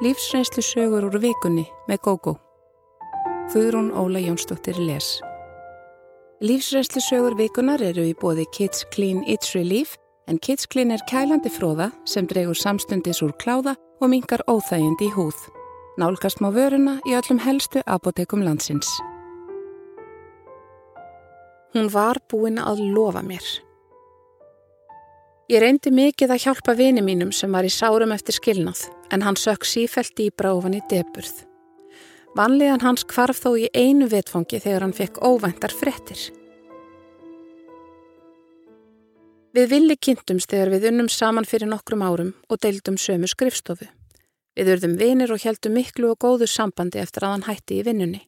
Lífsreynslu sögur úr vikunni með GóGó. Þuðrún Óla Jónsdóttir les. Lífsreynslu sögur vikunar eru í bóði Kids Clean It's Relief en Kids Clean er kælandi fróða sem dregur samstundis úr kláða og mingar óþægindi í húð. Nálgast má vöruna í öllum helstu apotekum landsins. Hún var búin að lofa mér. Ég reyndi mikið að hjálpa vini mínum sem var í sárum eftir skilnað en hann sökk sífælt dýbra ofan í deburð. Vanlegan hans kvarf þó í einu vetfangi þegar hann fekk óvæntar frettir. Við villi kynntumst þegar við unnum saman fyrir nokkrum árum og deildum sömu skrifstofu. Við urðum vinir og heldum miklu og góðu sambandi eftir að hann hætti í vinnunni.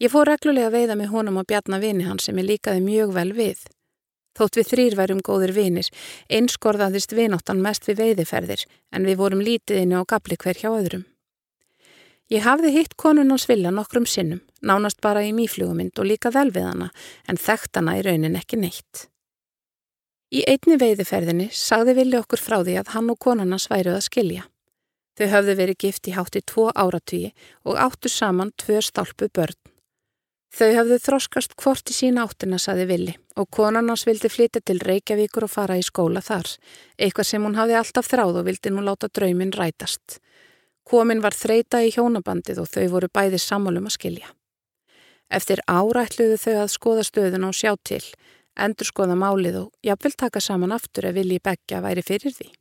Ég fór reglulega að veiða með honum og bjarna vini hans sem ég líkaði mjög vel við. Þótt við þrýr værum góðir vinir, einskorðaðist vináttan mest við veiðiferðir en við vorum lítiðinni á gabli hver hjá öðrum. Ég hafði hitt konunans vilja nokkrum sinnum, nánast bara í mýflugumind og líka vel við hana, en þekkt hana í raunin ekki neitt. Í einni veiðiferðinni sagði villi okkur frá því að hann og konunans væruð að skilja. Þau höfðu verið gift í hátti tvo áratvíi og áttu saman tvö stálpu börn. Þau hafðu þroskast hvort í sína áttina, saði Vili, og konarnas vildi flytja til Reykjavíkur og fara í skóla þar, eitthvað sem hún hafði alltaf þráð og vildi nú láta drauminn rætast. Komin var þreita í hjónabandið og þau voru bæði sammálum að skilja. Eftir árætluðu þau að skoða stöðun og sjá til, endur skoða málið og jafnvel taka saman aftur ef Vili Beggja væri fyrir því.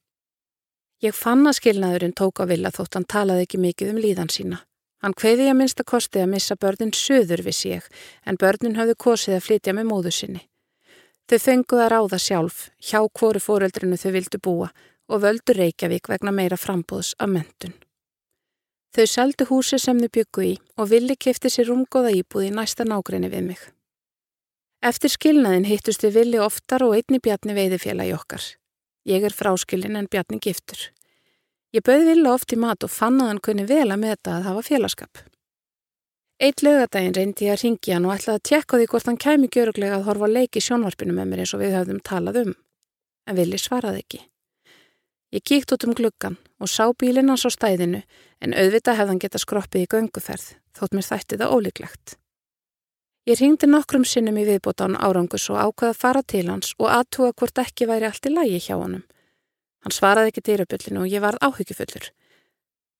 Ég fann að skilnaðurinn tók á Vila þótt hann talaði ekki mikið um líðan sína. Hann hveiði að minnsta kosti að missa börnin söður við sig en börnin hafði kosið að flytja með móðu sinni. Þau fenguð að ráða sjálf, hjá hvori fóreldrinu þau vildu búa og völdu Reykjavík vegna meira frambóðs af mentun. Þau seldu húsi sem þau byggu í og villi kifti sér umgóða íbúð í næsta nágrinni við mig. Eftir skilnaðin hittust við villi oftar og einni bjarni veiðifélagi okkar. Ég er fráskilin en bjarni giftur. Ég bauð vilja oft í mat og fann að hann kunni vel að meta að hafa félagskap. Eitt lögadaginn reyndi ég að ringi hann og ætlaði að tjekka því hvort hann kæmi gjöruglega að horfa leiki sjónvarpinu með mér eins og við höfðum talað um. En villi svaraði ekki. Ég kíkt út um gluggan og sá bílinn hans á stæðinu en auðvitað hefðan geta skroppið í gönguferð þótt mér þætti það ólíklegt. Ég ringdi nokkrum sinnum í viðbótan árangus og ákvaða að fara til hans og aðtúa hvort ekki væri allt í lægi hjá honum. Hann svaraði ekki dýrabullinu og ég varð áhyggjufullur.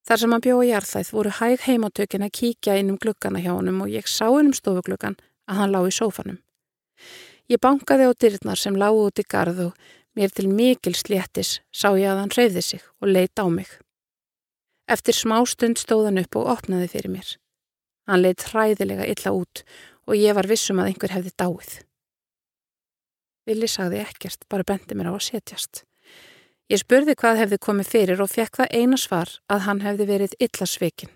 Þar sem hann bjóði jarðæð voru hæg heimatökin að kíkja inn um glukkana hjá honum og ég sá inn um stofuglukkan að hann lág í sófanum. Ég bankaði á dyrnar sem lág út í garð og mér til mikil sléttis sá ég að hann reyði sig og leita á mig. Eftir smá stund stóð hann upp og opnaði fyrir mér. Hann leitt hræðilega illa út og ég var vissum að einhver hefði dáið. Vili sagði ekkert, bara bendi mér á að setjast. Ég spurði hvað hefði komið fyrir og fekk það eina svar að hann hefði verið illa sveikin.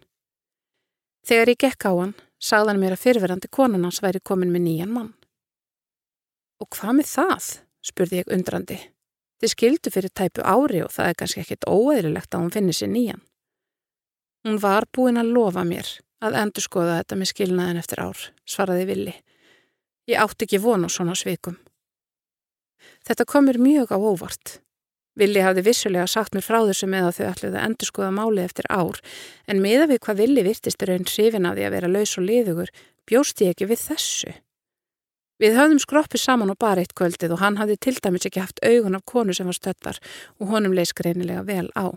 Þegar ég gekk á hann, sagðan mér að fyrverandi konan hans væri komin með nýjan mann. Og hvað með það? spurði ég undrandi. Þið skildu fyrir tæpu ári og það er kannski ekkit óeðlilegt að hún finni sér nýjan. Hún var búin að lofa mér að endur skoða þetta með skilnaðin eftir ár, svaraði Vili. Ég átti ekki vona á svona sveikum. Þetta komur mjög á óvart. Vili hafði vissulega sagt mér frá þessu með að þau ætluði að endur skoða máli eftir ár en meða við hvað Vili virtist raun hrifin að því að vera laus og liðugur bjóst ég ekki við þessu. Við höfðum skroppið saman og bara eitt kvöldið og hann hafði til dæmis ekki haft augun af konu sem var stöttar og honum leis greinilega vel á.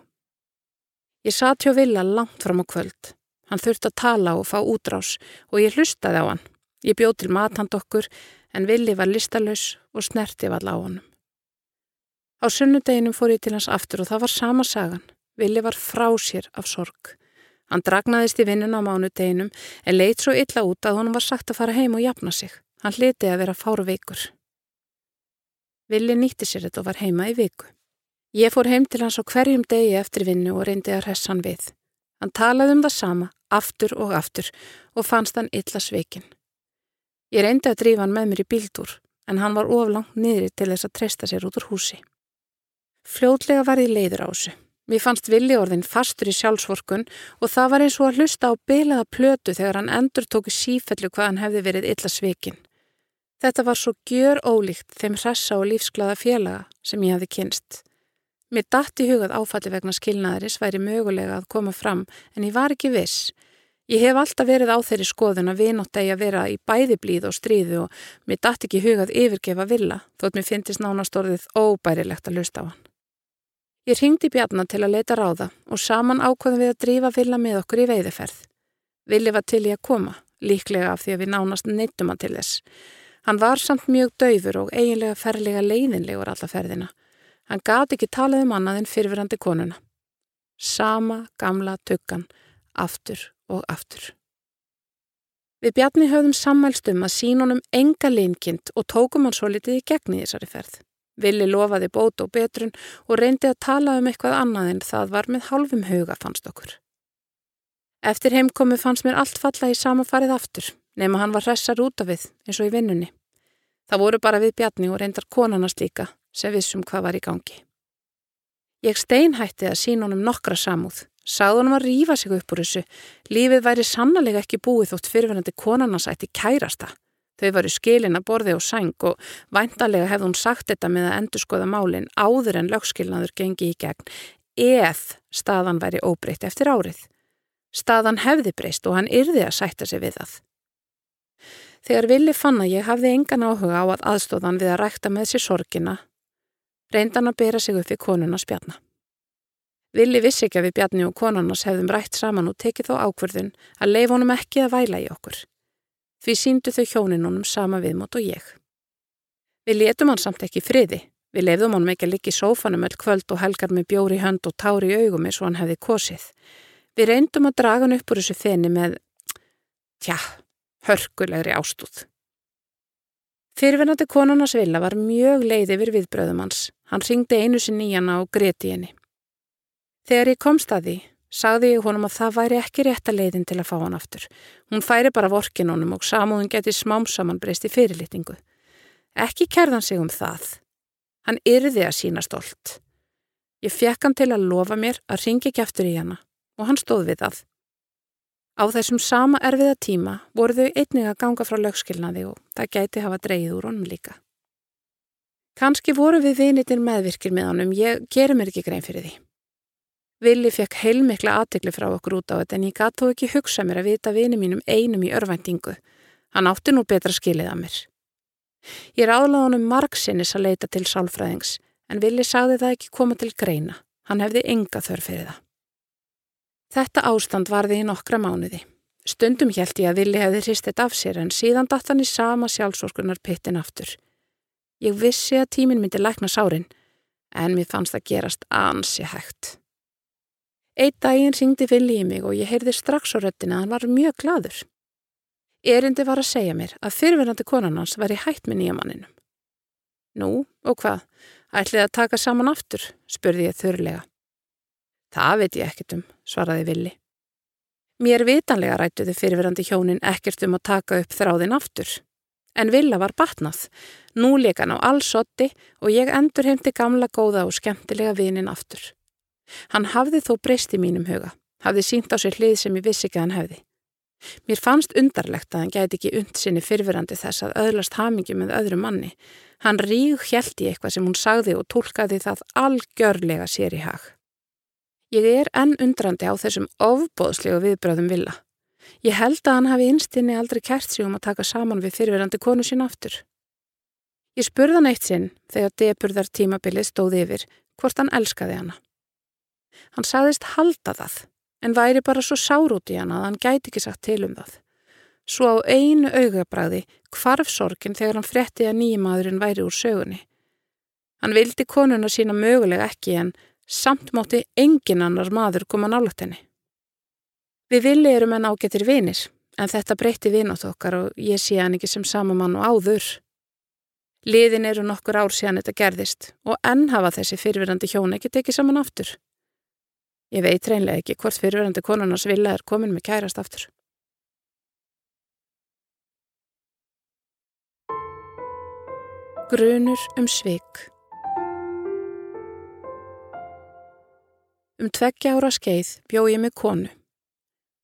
Ég satt hjá Vila langt fram á kvöld. Hann þurfti að tala og fá útrás og ég hlustaði á hann. Ég bjóð til mathand okkur en Vili var listalös og snerti vall á honum. Á sunnudeginum fór ég til hans aftur og það var sama sagan. Vili var frá sér af sorg. Hann dragnaðist í vinnun á mánudeginum en leitt svo illa út að honum var sagt að fara heim og jafna sig. Hann hliti að vera fáru veikur. Vili nýtti sér þetta og var heima í viku. Ég fór heim til hans á hverjum degi eftir vinnu og reyndi að hressa hann við. Hann talaði um það sama, aftur og aftur og fannst hann illa sveikin. Ég reyndi að drífa hann með mér í bíldur en hann var oflangt niðri til þess að treysta sér út úr húsi. Fljótlega var ég leiður á þessu. Mér fannst villi orðin fastur í sjálfsvorkun og það var eins og að hlusta á beilaða plötu þegar hann endur tóki sífellu hvað hann hefði verið illa svikin. Þetta var svo gjör ólíkt þeim hressa og lífsglada félaga sem ég hafi kynst. Mér dætt í hugað áfalli vegna skilnaðaris væri mögulega að koma fram en ég var ekki viss. Ég hef alltaf verið á þeirri skoðun að vinótt eigi að vera í bæði blíð og stríðu og mér dætt ekki hugað yfirgefa villa þótt mér finnist nánastorðið óbærilegt að lusta á hann. Ég ringdi Bjarnar til að leita ráða og saman ákvaðum við að drífa villa með okkur í veiðiferð. Villi var til í að koma, líklega af því að við nánast neittum hann til þess. Hann var samt mjög döfur og eiginlega ferlega leiðinlegur alla ferðina. Hann gati ekki talað um annað en fyrfirandi konuna. Sama gamla tökkan, aftur og aftur. Við Bjarni höfðum sammælst um að sínunum enga linkind og tókum hann svo litið í gegni þessari ferð. Vili lofaði bót og betrun og reyndi að tala um eitthvað annað en það var með halvum huga fannst okkur. Eftir heimkomi fannst mér allt falla í sama farið aftur, nema hann var hressar út af við eins og í vinnunni. Það voru bara við Bjarni og reyndar konanast líka sem vissum hvað var í gangi. Ég steinhætti að sín honum nokkra samúð, sagði honum að rýfa sig upp úr þessu, lífið væri sannlega ekki búið þótt fyrirverandi konanarsætti kærasta. Þau varu skilin að borði og sæng og væntalega hefði hún sagt þetta með að endur skoða málinn áður en lögskilnaður gengi í gegn, eð staðan væri óbreytt eftir árið. Staðan hefði breyst og hann yrði að sætta sig við það. Þegar Vili fann að ég hafði engan áhuga á að aðstóðan við að rækta með sér sorgina, reyndan að bera sig upp við konuna spjarna. Vili vissi ekki að við Bjarni og konarnas hefðum rætt saman og tekið þó ákverðun að leif honum ekki að væla í okkur. Því síndu þau hjóninunum sama viðmót og ég. Við letum hann samt ekki friði. Við leifðum honum ekki að ligga í sófanum öll kvöld og helgar með bjóri hönd og tári í augum eins og hann hefði kosið. Við reyndum að draga hann upp úr þessu fenni með, tja, hörkulegri ástúð. Fyrirvennandi konarnas vilja var mjög leið yfir viðbröðum hans. Hann ringdi einu sinni í hana og greti henni. Þegar ég komst að því, sagði ég honum að það væri ekki rétta leiðin til að fá hann aftur. Hún færi bara vorkin honum og samúðun geti smám saman breyst í fyrirlitningu. Ekki kerðan sig um það. Hann yrði að sína stolt. Ég fekk hann til að lofa mér að ringi ekki aftur í hana og hann stóð við það. Á þessum sama erfiða tíma voru þau einnig að ganga frá lögskilnaði og það gæti hafa dreyið úr honum líka. Kanski voru við vinitir meðvirkir með honum, ég gerum mér ekki grein fyrir því. Vili fekk heilmikla aðtegli frá okkur út á þetta en ég gatt þó ekki hugsa mér að vita vini mínum einum í örvæntingu. Hann átti nú betra skilið að mér. Ég ráðlaði honum margsinnis að leita til sálfræðings en Vili sagði það ekki koma til greina. Hann hefði enga þörf fyrir það. Þetta ástand varði í nokkra mánuði. Stundum held ég að Vili hefði hristið af sér en síðan datt hann í sama sjálfsórskunar pittin aftur. Ég vissi að tímin myndi lækna sárin en mér fannst það gerast ansi hægt. Eitt daginn syngdi Vili í mig og ég heyrði strax á röttina að hann var mjög gladur. Erindi var að segja mér að fyrirverandi konan hans var í hætt með nýjamanninum. Nú, og hvað? Ætlið að taka saman aftur, spurði ég þurrlega. Það veit ég ekkert um, svaraði Vili. Mér vitanlega rættuði fyrirverandi hjónin ekkert um að taka upp þráðin aftur. En Villa var batnað. Nú leik hann á allsotti og ég endur heimti gamla góða og skemmtilega vinin aftur. Hann hafði þó breyst í mínum huga. Hafði sínt á sér hlið sem ég vissi ekki að hann hefði. Mér fannst undarlegt að hann gæti ekki und sinni fyrirverandi þess að öðlast hamingi með öðru manni. Hann ríg hjælti eitthvað sem hún sagði og tólkaði það algjörlega sér í hag. Ég er enn undrandi á þessum ofbóðslegu viðbröðum villa. Ég held að hann hafi einstinni aldrei kært sig um að taka saman við fyrirverandi konu sín aftur. Ég spurðan eitt sinn þegar depurðar tímabilið stóði yfir hvort hann elskaði hana. Hann sagðist halda það en væri bara svo sár út í hana að hann gæti ekki sagt til um það. Svo á einu augabræði kvarf sorgin þegar hann fretti að nýjumadurinn væri úr sögunni. Hann vildi konuna sína mögulega ekki en samt móti engin annar maður koma nálat henni. Við villi erum en ágetir vinir, en þetta breytti vinot okkar og ég sé hann ekki sem samamann og áður. Liðin eru nokkur ár síðan þetta gerðist og enn hafa þessi fyrirverandi hjón ekki tekið saman aftur. Ég veit reynlega ekki hvort fyrirverandi konunars vilja er komin með kærast aftur. Grunur um sveik Um tveggja ára skeið bjó ég með konu.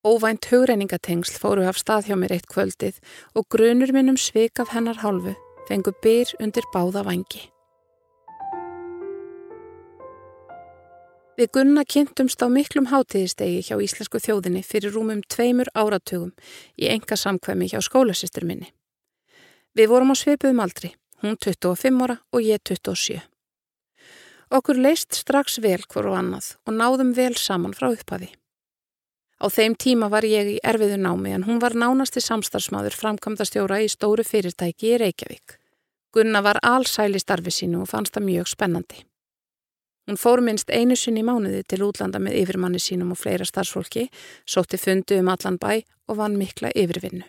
Óvænt hugreiningatengsl fóru af stað hjá mér eitt kvöldið og grunur minn um svik af hennar hálfu fengu byr undir báða vangi. Við Gunna kynntumst á miklum hátíðistegi hjá Íslensku þjóðinni fyrir rúmum tveimur áratugum í enga samkvæmi hjá skólasistur minni. Við vorum á sveipuðum aldri, hún 25 ára og ég 27. Okkur leist strax vel hver og annað og náðum vel saman frá upphafi. Á þeim tíma var ég í erfiðu námi en hún var nánasti samstarfsmáður framkvæmdastjóra í stóru fyrirtæki í Reykjavík. Gunna var allsæli starfi sínu og fannst það mjög spennandi. Hún fór minnst einu sinni í mánuði til útlanda með yfirmanni sínum og fleira starfsfólki, sótti fundu um allan bæ og vann mikla yfirvinnu.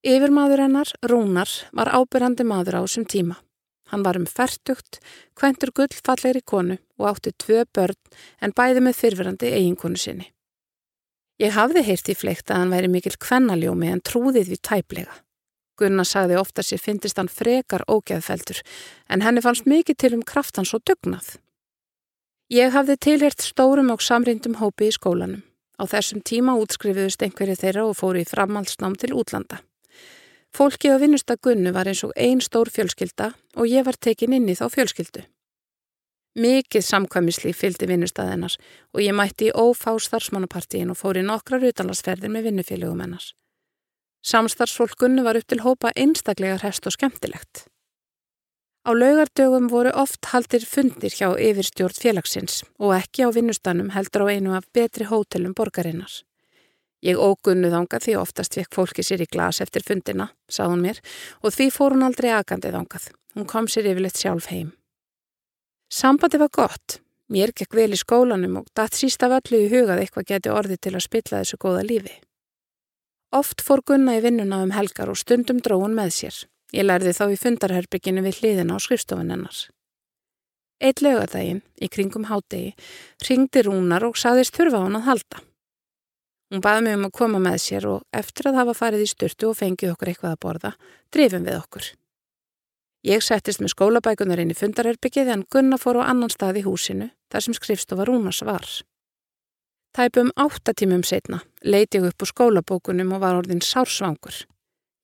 Yfirmaður hennar, Rúnar, var ábyrrandi maður á þessum tíma. Hann var um færtugt, kventur gull fallegri konu og átti tvö börn en bæði með fyrfirandi eiginkonu sinni. Ég hafði heyrt í fleikt að hann væri mikil kvennaljómi en trúðið við tæplega. Gunnar sagði ofta sér fyndist hann frekar ógeðfeldur en henni fannst mikið til um kraftans og dugnað. Ég hafði tilhert stórum og samrindum hópi í skólanum. Á þessum tíma útskrifiðust einhverju þeirra og fóru í framhaldsnám til útlanda. Fólki á vinnustagunnu var eins og ein stór fjölskylda og ég var tekin inn í þá fjölskyldu. Mikið samkvæmisli fylgdi vinnustæðinnar og ég mætti í ófá starfsmannapartíin og fóri nokkrar utanlandsferðir með vinnufélögum hennars. Samstarfsfólkunnu var upp til hópa einstaklega hrest og skemmtilegt. Á laugardögum voru oft haldir fundir hjá yfirstjórn félagsins og ekki á vinnustanum heldur á einu af betri hótelum borgarinnar. Ég ógunnuð ánga því oftast fekk fólki sér í glas eftir fundina, sað hún mér, og því fór hún aldrei agandið ángað. Hún kom sér yfirleitt sjálf heim. Sambandi var gott. Mér gekk vel í skólanum og datt síst af öllu í hugað eitthvað geti orði til að spilla þessu góða lífi. Oft fór Gunna í vinnuna um helgar og stundum dróun með sér. Ég lærði þá í fundarherbygginu við hliðina á skrifstofun hennars. Eitt lögadaginn, í kringum hádegi, ringdi Rúnar og saðist þurfa hann að halda. Hún baði mig um að koma með sér og eftir að hafa farið í styrtu og fengið okkur eitthvað að borða, drifum við okkur. Ég settist með skólabækunar inn í fundarherbyggið en Gunna fór á annan stað í húsinu, þar sem skrifstofa Rúnars var. Tæpum áttatímum setna leiti ég upp úr skólabókunum og var orðin sársvangur.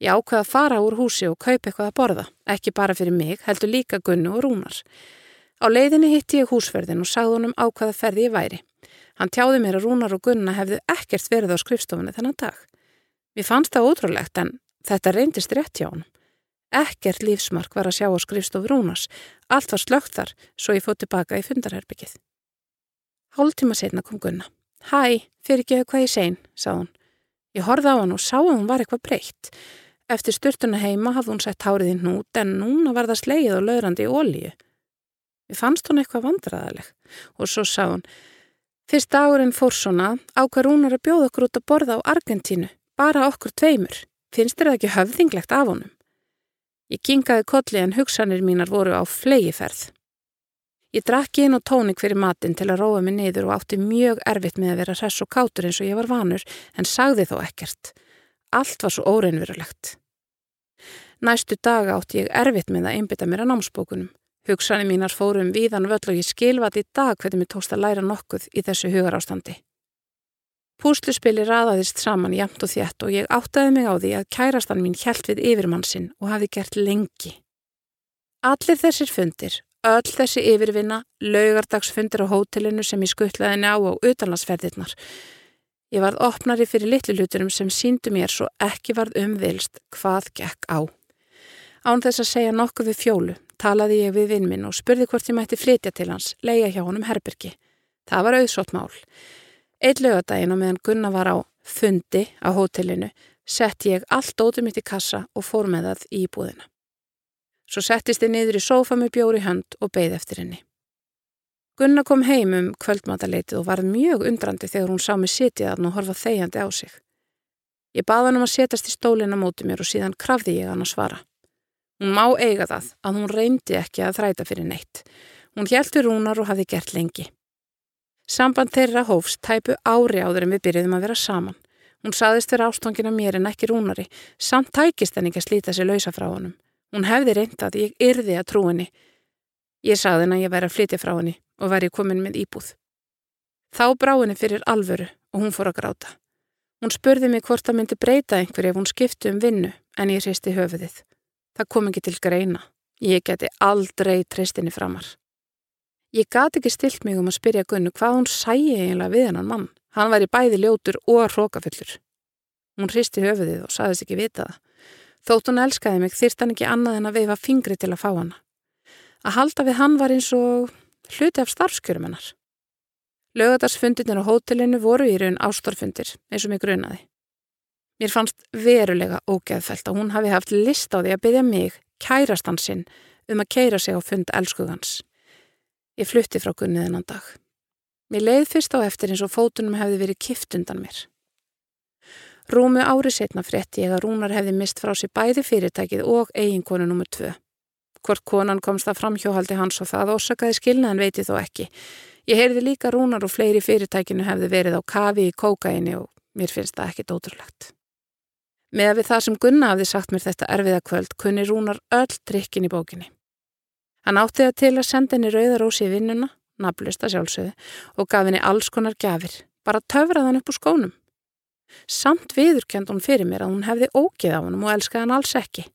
Ég ákveða að fara úr húsi og kaupa eitthvað að borða, ekki bara fyrir mig, heldur líka Gunnu og Rúnar. Á leiðinni hitti ég húsverðin og sagði honum ákveða ferði ég væri. Hann tjáði mér að Rúnar og Gunna hefðu ekkert verið á skrifstofunni þennan dag. Mér fannst það ótrúlegt en þetta reyndist rétt hjá hann. Ekkert lífsmark var að sjá á skrifstofu Rúnars. Allt var slögt þar, svo ég fótt tilbaka í fundarherbyggið. Hálftíma setna kom Gunna. Hæ, fyrir ekki hvað ég sein, sað hún. Ég horfði á hann og sá að hún var eitthvað breytt. Eftir styrtuna heima hafði hún sett hárið í hnút en núna var það sleið og laurandi í ólíu. Við fannst hún eitthvað vandraðaleg og svo sá hún Fyrst dagurinn fór svona ákvar hún að bjóða okkur út að borða á Argentínu, bara okkur tveimur. Finnst þér það ekki höfðinglegt af honum? Ég kingaði kolli en hugsanir mínar voru á flegiferð. Ég drakki inn á tónik fyrir matinn til að róa mig niður og átti mjög erfitt með að vera hress og kátur eins og ég var vanur en sagði þó ekkert. Allt var svo óreinverulegt. Næstu daga átti ég erfitt með að einbita mér að námsbókunum. Hugsanir mínar fórum víðan völl og ég skilvat í dag hvernig mér tókst að læra nokkuð í þessu hugarástandi. Púsluspili raðaðist saman jæmt og þjætt og ég áttaði mig á því að kærastan mín hjælt við yfirmannsinn og hafi gert lengi. Allir þessir fundir, öll þessi yfirvinna, laugardagsfundir á hótelinu sem ég skuttlaði ná á utanlandsferðirnar, Ég varð opnari fyrir litlu hluturum sem síndu mér svo ekki varð umvilst hvað gekk á. Án þess að segja nokkuð við fjólu talaði ég við vinn minn og spurði hvort ég mætti flytja til hans, leia hjá honum herbyrki. Það var auðsótt mál. Eitt lögadaginn og meðan Gunna var á fundi á hótelinu sett ég allt ótum mitt í kassa og fór með það í búðina. Svo settist ég niður í sófa með bjóri hönd og beigð eftir henni. Gunna kom heim um kvöldmataleitið og var mjög undrandi þegar hún sá mig sitið að hún horfa þegjandi á sig. Ég baða hann um að setjast í stólina móti mér og síðan krafði ég hann að svara. Hún má eiga það að hún reyndi ekki að þræta fyrir neitt. Hún hjæltur rúnar og hafði gert lengi. Samband þeirra hófst tæpu ári áður en við byrjuðum að vera saman. Hún saðist þeirra ástofngina mér en ekki rúnari, samt tækist henni ekki að slíta sér lausa frá honum. Hún hefði reyndað, ég yrði að trú henni. Ég saði henni að ég væri að flytja frá henni og væri komin með íbúð. Þá brá henni fyrir alvöru og hún fór að gráta. Hún spurði mig hvort það myndi breyta einhverju ef hún skipti um vinnu en ég hristi höfuðið. Það kom ekki til greina. Ég geti aldrei treystinni framar. Ég gati ekki stilt mig um að spyrja Gunnu hvað hún sæi eiginlega við hennan mann. Hann var í bæði ljótur og hrókafullur. Hún hristi höfuðið og saðist ekki vita það. Þótt hún elskaði mig þyrst hann ekki annað en að veifa fingri til að fá hana. Að halda við hann var eins og hluti af starfskjörum hennar. Lögadarsfundirnir á hótelinu voru í raun ástorfundir eins og mig grunaði. Mér fannst verulega ógeðfælt að hún hafi haft list á því að byggja mig, kærastansinn, um að keira sig á fund elskugans. Ég flutti frá gunnið hennan dag. Mér leið fyrst á eftir eins og fótunum hefði verið kift undan mér. Rúmu ári setna frétti ég að Rúnar hefði mist frá sér bæði fyrirtækið og eiginkonu nr. 2. Hvort konan komst að framhjóhaldi hans og það ósakaði skilnaðan veiti þó ekki. Ég heyrði líka Rúnar og fleiri fyrirtækinu hefði verið á kafi í kókaini og mér finnst það ekki dóturlegt. Með að við það sem Gunna hafði sagt mér þetta erfiða kvöld kunni Rúnar öll drikkin í bókinni. Hann átti það til að senda henni rauðarósi í vinnuna, nafnlusta sjálfsögðu, og gaf henni alls konar gafir, bara töfrað hann upp úr skónum. Samt viðurkend hún fyrir mér að hún hefði ógeð á hann og elskaði hann alls ekki.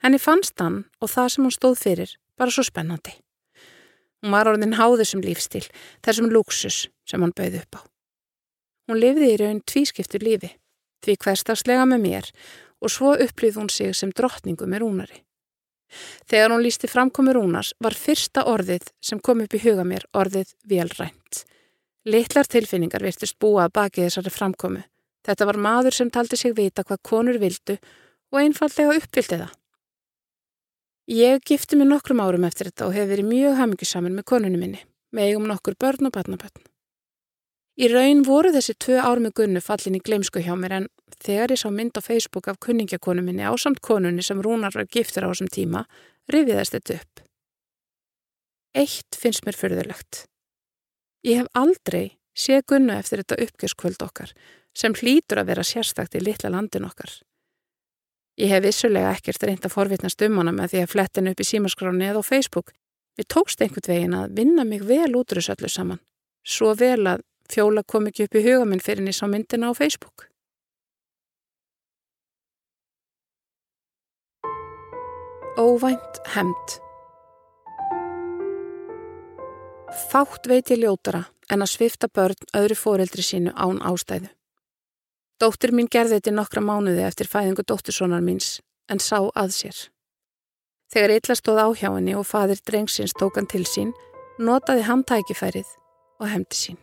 Henni fannst hann og það sem hún stóð fyrir bara svo spennandi. Hún var orðin háður sem lífstil, þessum luxus sem hann bauði upp á. Hún lifði í raun tvískiptur lífi því hverstagslega með mér og svo upplýð hún sig sem drottningu með rúnari. Þegar hún lísti framkomi rúnars var fyrsta orðið sem kom upp í huga mér orðið velrænt. Littlar tilfinningar virtist búa baki þessari framkomi. Þetta var maður sem taldi sig vita hvað konur vildu og einfallega uppvildi það. Ég gifti mig nokkrum árum eftir þetta og hef verið mjög hamingisamin með konunum minni, með eigum nokkur börn og barnabötn. Í raun voru þessi tvö ár með Gunnu fallin í gleimsku hjá mér en þegar ég sá mynd á Facebook af kunningjakonu minni á samt konunni sem Rúnar var giftur á þessum tíma, rifiðast þetta upp. Eitt finnst mér förðulegt. Ég hef aldrei séð Gunnu eftir þetta uppgjörskvöld okkar sem hlýtur að vera sérstakt í litla landin okkar. Ég hef vissulega ekkert reynd að forvitnast um hana með því að flettin upp í símaskráni eða á Facebook. Við tókst einhvern veginn að vinna mig vel útrúsöllu saman. Svo vel að Fjóla kom ekki upp í huga minn fyrir nýs á myndina á Facebook. Óvænt hemd Fátt veit ég ljótara en að svifta börn öðru fóreldri sínu án ástæðu. Dóttir mín gerði þetta nokkra mánuði eftir fæðingu dótturssonar míns en sá að sér. Þegar illa stóð á hjá henni og fadir drengsins tók hann til sín, notaði hann tækifærið og hefndi sín.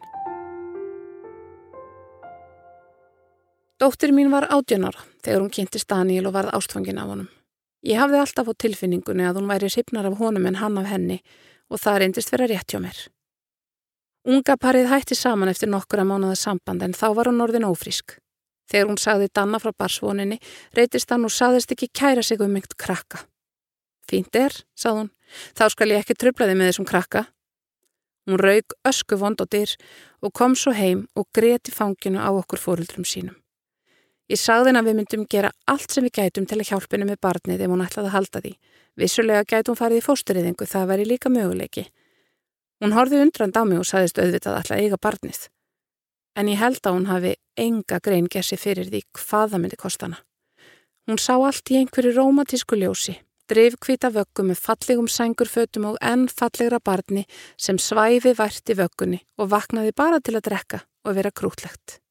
Dóttir mín var átjónara þegar hún kynntist Daniel og varð ástfangin af honum. Ég hafði alltaf á tilfinningunni að hún væri sipnar af honum en hann af henni og það reyndist vera rétt hjá mér. Unga parið hætti saman eftir nokkura mánuða samband en þá var hún orðin ófrísk. Þegar hún sagði Danna frá barsvoninni reytist hann og saðist ekki kæra sig um yngt krakka. Fínt er, sað hún, þá skal ég ekki tröflaði með þessum krakka. Hún raug ösku vond og dyr og kom svo heim og greti fanginu á okkur fóruldrum sínum. Ég sagði henn að við myndum gera allt sem við gætum til að hjálpina með barnið ef hún ætlaði að halda því. Vissulega gæti hún farið í fósturriðingu, það væri líka möguleiki. Hún horfið undrand á mig og saðist auðvitað alltaf eiga barnið. En ég held að hún hafi enga grein gessi fyrir því hvað það myndi kostana. Hún sá allt í einhverju rómatísku ljósi, drifkvita vöggu með fallegum sængurfötum og enn fallegra barni sem svæfi vært í vöggunni og vaknaði bara til að drekka og vera krútlegt.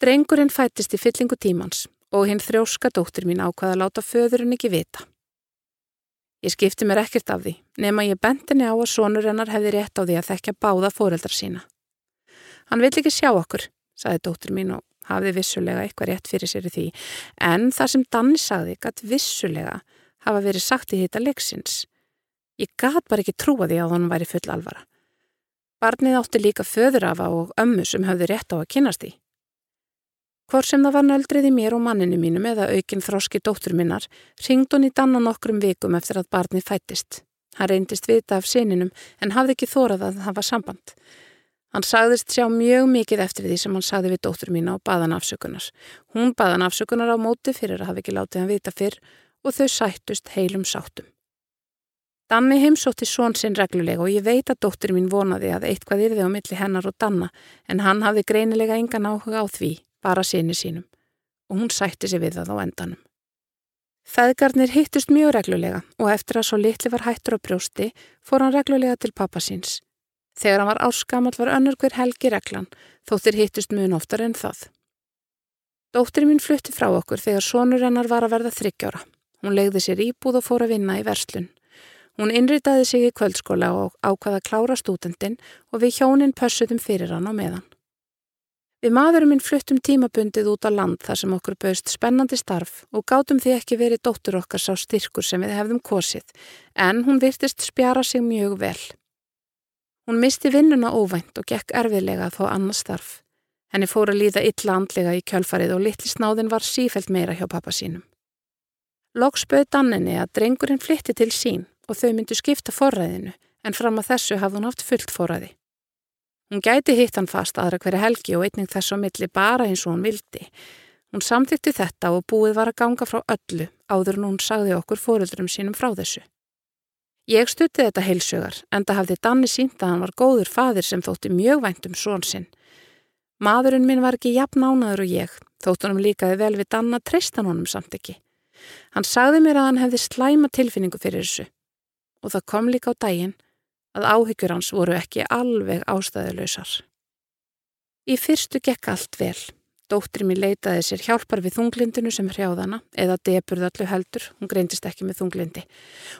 Drengurinn fættist í fyllingu tímans og hinn þrjóska dóttir mín ákvaða að láta föðurinn ekki vita. Ég skipti mér ekkert af því, nema ég bentinni á að sonur hennar hefði rétt á því að þekkja báða fóreldrar sína. Hann vill ekki sjá okkur, saði dóttir mín og hafði vissulega eitthvað rétt fyrir sér í því, en það sem Danni sagði gætt vissulega hafa verið sagt í hitta leiksins. Ég gæt bara ekki trúa því að hann væri full alvara. Barnið átti líka föðurafa og ömmu sem hafði rétt á að kynast því. Hvort sem það var nöldrið í mér og manninu mínum eða aukinn þróski dóttur minnar, ringd hún í danna nokkrum vikum eftir að barnið fættist. Hann reyndist vita af sininum en hafði ekki þórað að það var samband. Hann sagðist sjá mjög mikið eftir því sem hann sagði við dóttur mína og baðan afsökunar. Hún baðan afsökunar á móti fyrir að hafa ekki látið hann vita fyrr og þau sættust heilum sáttum. Danni heimsótti són sinn reglulega og ég veit að dóttur mín vonaði að eitthvað yrði á milli hennar og Danna en hann hafði greinilega engan áhuga á því bara sinni sínum og hún sætti sig við það á endanum. Feðgarnir hittust mjög reglulega og eftir að svo litli var hættur á brjósti fór hann reglulega til pappa síns. Þegar hann var áskamall var önnur hver helgi reglan, þóttir hittust mjög oftar en það. Dóttir mín flutti frá okkur þegar sonur hennar var að verða þryggjára. Hún legði sér íbúð og fór að vinna í verslun. Hún innritaði sig í kvöldskóla og ákvaða að klára stúdendin og við hjónin pössuðum fyrir hann á meðan. Við maðurum minn fluttum tímabundið út á land þar sem okkur bauðst spennandi starf og gátum því ekki verið dóttur okkar sá styrkur sem við hefðum kosið, en hún virtist spjara sig mjög vel. Hún misti vinnuna óvænt og gekk erfiðlega fá annað starf. Henni fór að líða illa andlega í kjölfarið og litli snáðin var sífelt meira hjá pappa sínum. Loks bauð danninni að drengurinn flytti til sín og þau myndu skipta forræðinu en fram að þessu hafði hún haft fullt forræði. Hún gæti hitt hann fast aðra hverja helgi og einning þess á milli bara eins og hún vildi. Hún samþykti þetta og búið var að ganga frá öllu áður en hún sagði okkur fóröldurum sínum frá þessu. Ég stutti þetta heilsugar en það hafði Danni sínt að hann var góður fadir sem þótti mjög vænt um són sinn. Maðurinn minn var ekki jafn ánaður og ég, þótt honum líkaði vel við Danna treystan honum samt ekki. Hann sagði mér að hann hefði slæma tilfinningu fyrir þessu og það kom líka á daginn að áhyggjur hans voru ekki alveg ástæðuleysar. Í fyrstu gekk allt vel. Dóttir mér leitaði sér hjálpar við þunglindinu sem hrjáðana eða deburðallu heldur, hún greindist ekki með þunglindi.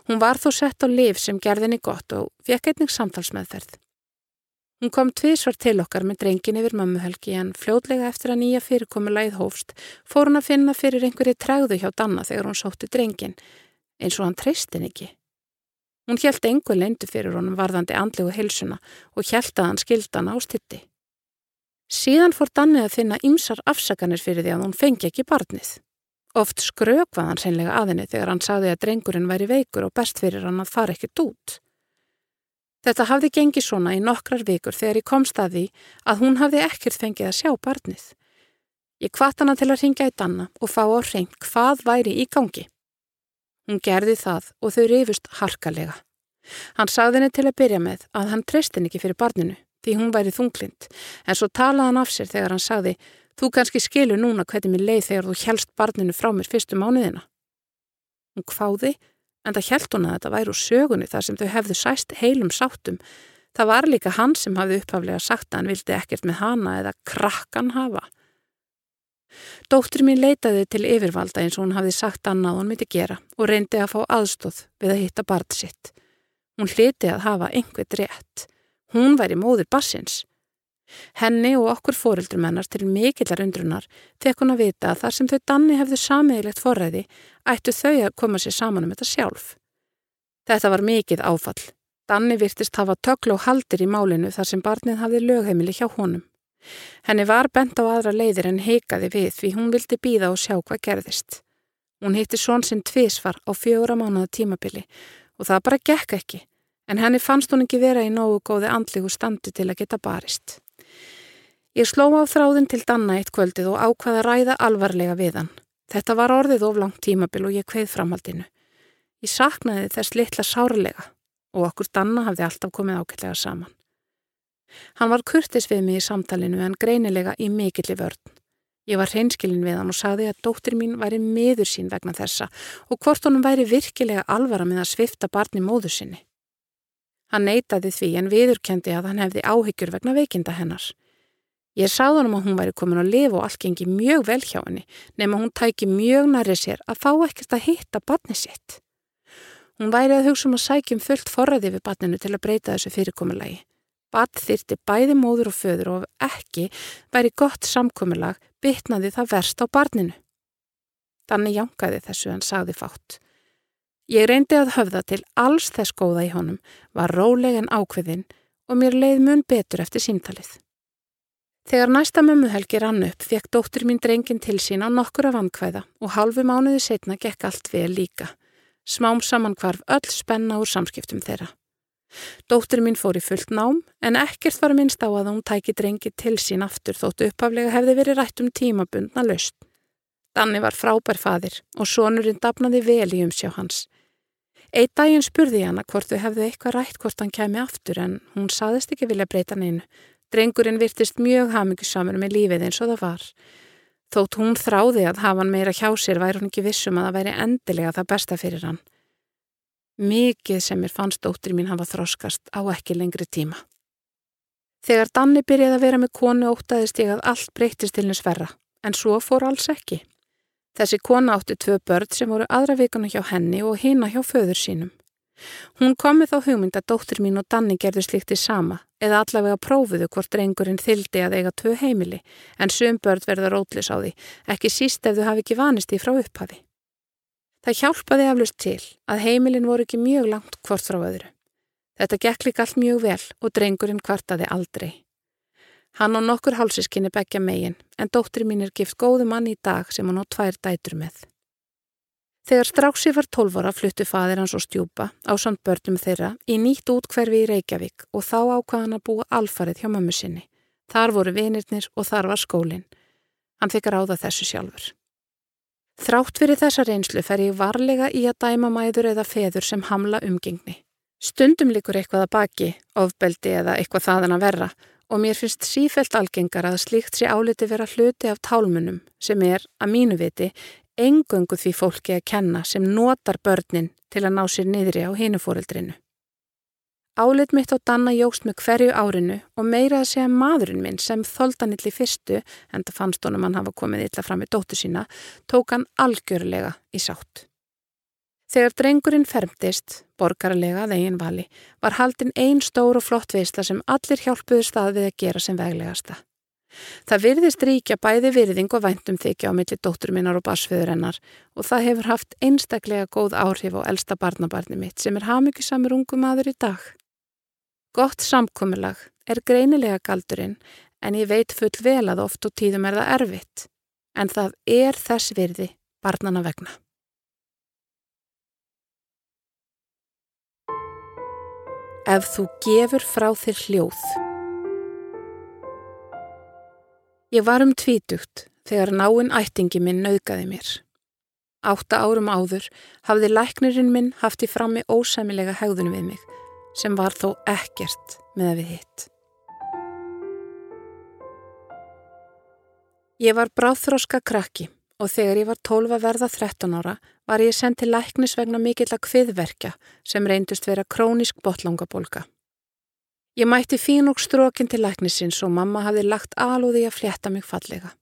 Hún var þó sett á liv sem gerðinni gott og fekk einnig samtalsmeðferð. Hún kom tvísvar til okkar með drengin yfir mömmuhelgi en fljóðlega eftir að nýja fyrirkomulegið hófst fór hún að finna fyrir einhverju træðu hjá Danna þegar hún sótti drengin, eins og hann treystin ekki. Hún hjælt engu leindu fyrir honum varðandi andlegu hilsuna og hjælt að hann skildan ástitti. Síðan fór Danni að finna ymsar afsakanir fyrir því að hún fengi ekki barnið. Oft skrökvað hann senlega aðinni þegar hann sagði að drengurinn væri veikur og best fyrir hann að fara ekkert út. Þetta hafði gengið svona í nokkrar vikur þegar ég komst að því að hún hafði ekkert fengið að sjá barnið. Ég kvart hana til að ringja í Danna og fá á hrein hvað væri í gangi. Hún gerði það og þau rifust harkalega. Hann sagði henni til að byrja með að hann treyst henni ekki fyrir barninu því hún væri þunglind en svo talaði hann af sér þegar hann sagði þú kannski skilur núna hvernig mér leið þegar þú helst barninu frá mér fyrstu mánuðina. Hún kváði en það held hún að þetta væri úr sögunni þar sem þau hefðu sæst heilum sáttum. Það var líka hann sem hafði upphaflega sagt að hann vildi ekkert með hana eða krakkan hafa. Dóttir mín leitaði til yfirvalda eins og hún hafði sagt annað hún myndi gera og reyndi að fá aðstóð við að hitta barn sitt. Hún hliti að hafa einhvert rétt. Hún væri móður bassins. Henni og okkur fórildrumennar til mikillar undrunar fekk hún að vita að þar sem þau danni hefðu samiðilegt forræði ættu þau að koma sér saman um þetta sjálf. Þetta var mikið áfall. Danni virtist hafa tökla og haldir í málinu þar sem barnið hafði lögheimili hjá honum. Henni var bent á aðra leiðir en heikaði við því hún vildi býða og sjá hvað gerðist. Hún hitti són sinn tvísvar á fjóra mánuða tímabili og það bara gekk ekki, en henni fannst hún ekki vera í nógu góði andlegu standi til að geta barist. Ég sló á þráðin til Danna eitt kvöldið og ákvaða að ræða alvarlega við hann. Þetta var orðið of langt tímabil og ég kveið framhaldinu. Ég saknaði þess litla sárlega og okkur Danna hafði alltaf komið ákveðlega saman. Hann var kurtis við mig í samtalinu en greinilega í mikilli vörn. Ég var hreinskilin við hann og sagði að dóttir mín væri miður sín vegna þessa og hvort honum væri virkilega alvara með að svifta barni móður sinni. Hann neytaði því en viðurkendi að hann hefði áhyggjur vegna veikinda hennar. Ég sagði hann að hún væri komin að lifa og allt gengi mjög vel hjá henni nema hún tæki mjög næri sér að fá ekkert að hitta barni sitt. Hún væri að hugsa um að sækjum fullt forræði við barninu til að breyta þessu fyrirkomulagi. Badd þyrti bæði móður og föður og ekki væri gott samkominnlag bytnaði það verst á barninu. Þannig jankaði þessu en sagði fátt. Ég reyndi að höfða til alls þess góða í honum, var róleg en ákveðinn og mér leið mun betur eftir símtalið. Þegar næsta mömmuhelgi rann upp fekk dóttur mín drengin til sín á nokkura vankvæða og halvu mánuði setna gekk allt vel líka. Smám saman hvarf öll spenna úr samskiptum þeirra. Dóttir mín fór í fullt nám en ekkert var minnst á að hún tæki drengi til sín aftur þóttu uppaflega hefði verið rætt um tímabundna löst. Danni var frábær fadir og sonurinn dapnaði vel í umsjá hans. Eitt daginn spurði hana hvort þau hefðu eitthvað rætt hvort hann kemi aftur en hún saðist ekki vilja breyta neinu. Drengurinn virtist mjög hamingusamur með lífið eins og það var. Þótt hún þráði að hafa hann meira hjá sér væri hún ekki vissum að það væri endilega það besta fyrir hann. Mikið sem mér fannst dóttir mín hafa þroskast á ekki lengri tíma. Þegar Danni byrjaði að vera með konu ótaðist ég að allt breytist til henni sverra, en svo fór alls ekki. Þessi kona átti tvö börn sem voru aðra vikuna hjá henni og hina hjá föður sínum. Hún komið þá hugmynd að dóttir mín og Danni gerðu slíkti sama eða allavega prófuðu hvort drengurinn þyldi að eiga tvö heimili en sum börn verða rótlis á því, ekki síst ef þau hafi ekki vanist í frá upphafi. Það hjálpaði eflust til að heimilin voru ekki mjög langt hvort frá öðru. Þetta gekk líka allt mjög vel og drengurinn kvartaði aldrei. Hann á nokkur hálsiskinni begja megin en dóttir mín er gift góðu mann í dag sem hann á tvær dætur með. Þegar Stráksi var 12 ára fluttu fadir hans og stjúpa á samt börnum þeirra í nýtt útkverfi í Reykjavík og þá ákvaðan að búa alfarið hjá mömmu sinni. Þar voru vinirnir og þar var skólinn. Hann fikk ráða þessu sjálfur. Þrátt fyrir þessa reynslu fer ég varlega í að dæma mæður eða feður sem hamla umgengni. Stundum likur eitthvað að baki, ofbeldi eða eitthvað þaðan að verra og mér finnst sífelt algengar að slíkt sé áliti vera hluti af tálmunum sem er, að mínu viti, engöngu því fólki að kenna sem notar börnin til að ná sér niðri á hinufóreldrinu. Álit mitt á Danna jógst með hverju árinu og meira að segja maðurinn minn sem þóldan illi fyrstu, en það fannst honum hann hafa komið illa fram með dóttu sína, tók hann algjörlega í sátt. Þegar drengurinn fermtist, borgarlega að eigin vali, var haldinn einn stór og flott veisla sem allir hjálpuðu staðið að gera sem veglegasta. Það virðist ríkja bæði virðing og væntum þykja á milli dóttur minnar og basfiður hennar og það hefur haft einstaklega góð áhrif á elsta barnabarni mitt sem er hafmyggisamur ungu maður í dag. Gott samkomilag er greinilega galdurinn en ég veit full vel að oft og tíðum er það erfitt en það er þess virði barnana vegna. Ef þú gefur frá þér hljóð Ég var um tvítugt þegar náinn ættingi minn nauðgaði mér. Átta árum áður hafði læknirinn minn haft í frammi ósæmilega hegðunum við mig sem var þó ekkert með að við hitt. Ég var bráþróska krakki og þegar ég var 12 að verða 13 ára var ég sendt til læknis vegna mikill að kviðverkja sem reyndust vera krónisk botlangabólka. Ég mætti fín og strókin til læknisins og mamma hafði lagt alúði að flétta mig fallega.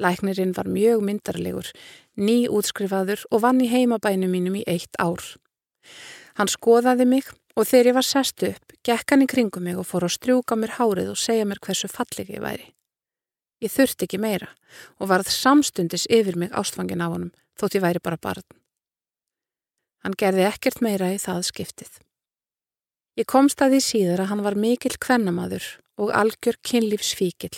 Læknirinn var mjög myndarlegur, ný útskrifaður og vann í heimabænu mínum í eitt ár. Hann skoðaði mig og þegar ég var sest upp, gekk hann í kringum mig og fór að strjúka mér hárið og segja mér hversu fallegi ég væri. Ég þurfti ekki meira og varð samstundis yfir mig ástfangin á honum þótt ég væri bara barn. Hann gerði ekkert meira í það skiptið. Ég komst að því síður að hann var mikill kvennamaður og algjör kynlífsfíkil.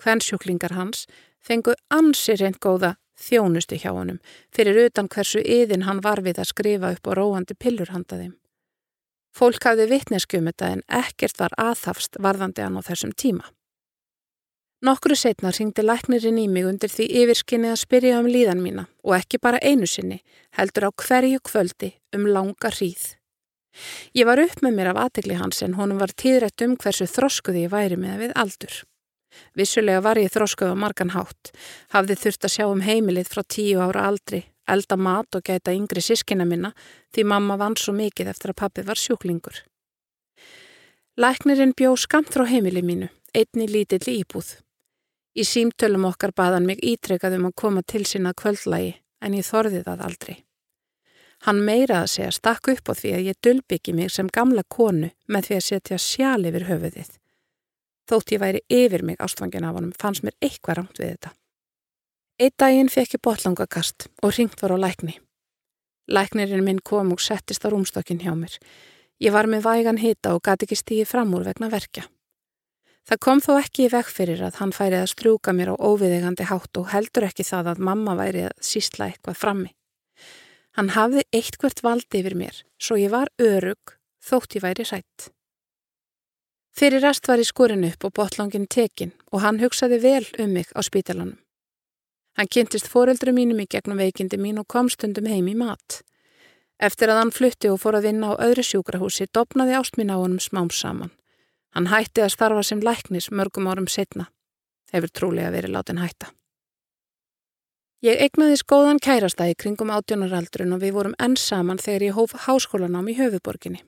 Kvennsjúklingar hans fengu ansi reynd góða þjónustu hjá honum fyrir utan hversu yðin hann var við að skrifa upp og róandi pillur handaðim. Fólk hafði vittneskum þetta en ekkert var aðhafst varðandi hann á þessum tíma. Nokkru setna ringdi læknirinn í mig undir því yfirskinni að spyrja um líðan mína og ekki bara einu sinni heldur á hverju kvöldi um langa hríð. Ég var upp með mér af aðtegli hans en honum var tíðrætt um hversu þroskuði ég væri með við aldur. Vissulega var ég þroskuð á margan hátt, hafði þurft að sjá um heimilið frá tíu ára aldri, elda mat og gæta yngri sískina minna því mamma vann svo mikið eftir að pappi var sjúklingur. Læknirinn bjó skamt frá heimilið mínu, einni lítill íbúð. Í símtölum okkar baðan mig ítrekað um að koma til sína kvöldlægi en ég þorði það aldrei. Hann meira að segja stakk upp á því að ég dölbyggi mig sem gamla konu með því að setja sjál yfir höfuðið. Þótt ég væri yfir mig ástfangin af honum fannst mér eitthvað rámt við þetta. Eitt daginn fekk ég botlangakast og ringt var á lækni. Læknirinn minn kom og settist á rúmstokkin hjá mér. Ég var með vægan hita og gati ekki stíði fram úr vegna verkja. Það kom þó ekki í vekk fyrir að hann færi að strjúka mér á óviðegandi hátt og heldur ekki það að mamma væri að sísla eitthvað frammi. Hann hafði eitthvert valdi yfir mér, svo ég var örug þótt ég væri sætt. Fyrir rest var ég skorin upp og botlangin tekin og hann hugsaði vel um mig á spítalanum. Hann kynntist foreldru mínum í gegnum veikindi mín og kom stundum heim í mat. Eftir að hann flutti og fór að vinna á öðru sjúkrahúsi dopnaði ástmín á honum smám saman. Hann hætti að starfa sem læknis mörgum árum setna. Hefur trúlega verið látin hætta. Ég egnaði skóðan kærastæði kringum átjónaraldrun og við vorum enn saman þegar ég hóf háskólanám í höfuborginni.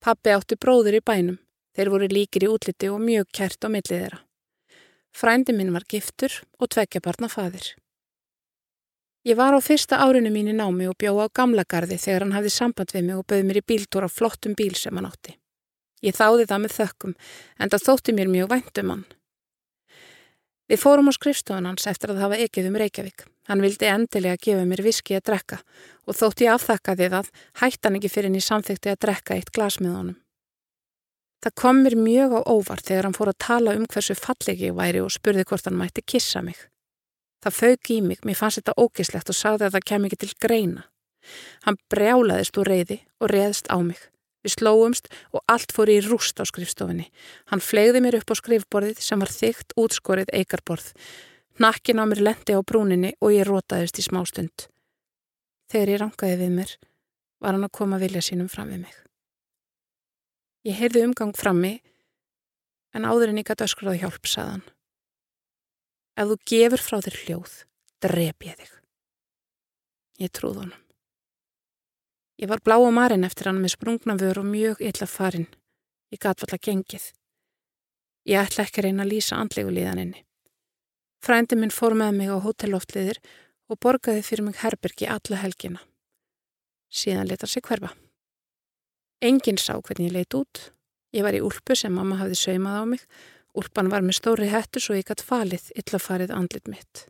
Pappi átti bróður í bænum. Þeir voru líkir í útliti og mjög kært á millið þeirra. Frændi minn var giftur og tveggja barna fadir. Ég var á fyrsta árinu mín í námi og bjó á gamla gardi þegar hann hafði samband við mig og bauð mér í bíltúr á flottum bíl sem hann átti. Ég þáði það með þökkum en það þótti mér mjög væntum hann. Við fórum á skrifstofan hans eftir að hafa ekið um Reykjavík. Hann vildi endilega gefa mér viski að drekka og þótt ég afþakkaði það hætti hann ekki fyrir henni samþykti að drekka eitt glas með honum. Það kom mér mjög á óvart þegar hann fór að tala um hversu fallegi ég væri og spurði hvort hann mætti kissa mig. Það fauk í mig, mér fannst þetta ógislegt og sagði að það kem ekki til greina. Hann brjálaðist úr reyði og reyðist á mig. Við slóumst og allt fór í rúst á skrifstofinni. Hann flegði mér upp á skrifborðið sem var þygt útskorið eigarborð. Nakkin á mér lendi á brúninni og ég rótaðist í smá stund. Þegar ég rangaði við mér var hann að koma vilja sínum fram við mig. Ég heyrði umgang frammi en áður en ég gæti öskraði hjálp, saðan. Ef þú gefur frá þér hljóð, drep ég þig. Ég trúð honum. Ég var blá á marinn eftir hann með sprungna vör og mjög illa farin. Ég gat valla gengið. Ég ætla ekki að reyna að lýsa andlegu líðaninni. Frændi minn fór með mig á hotelloftliðir og borgaði fyrir mig herbergi alla helgina. Síðan letar sig hverfa. Engin sá hvernig ég leit út. Ég var í úlpu sem mamma hafði saumað á mig. Úlpan var með stóri hættu svo ég gætt falið illa farið andlit mitt.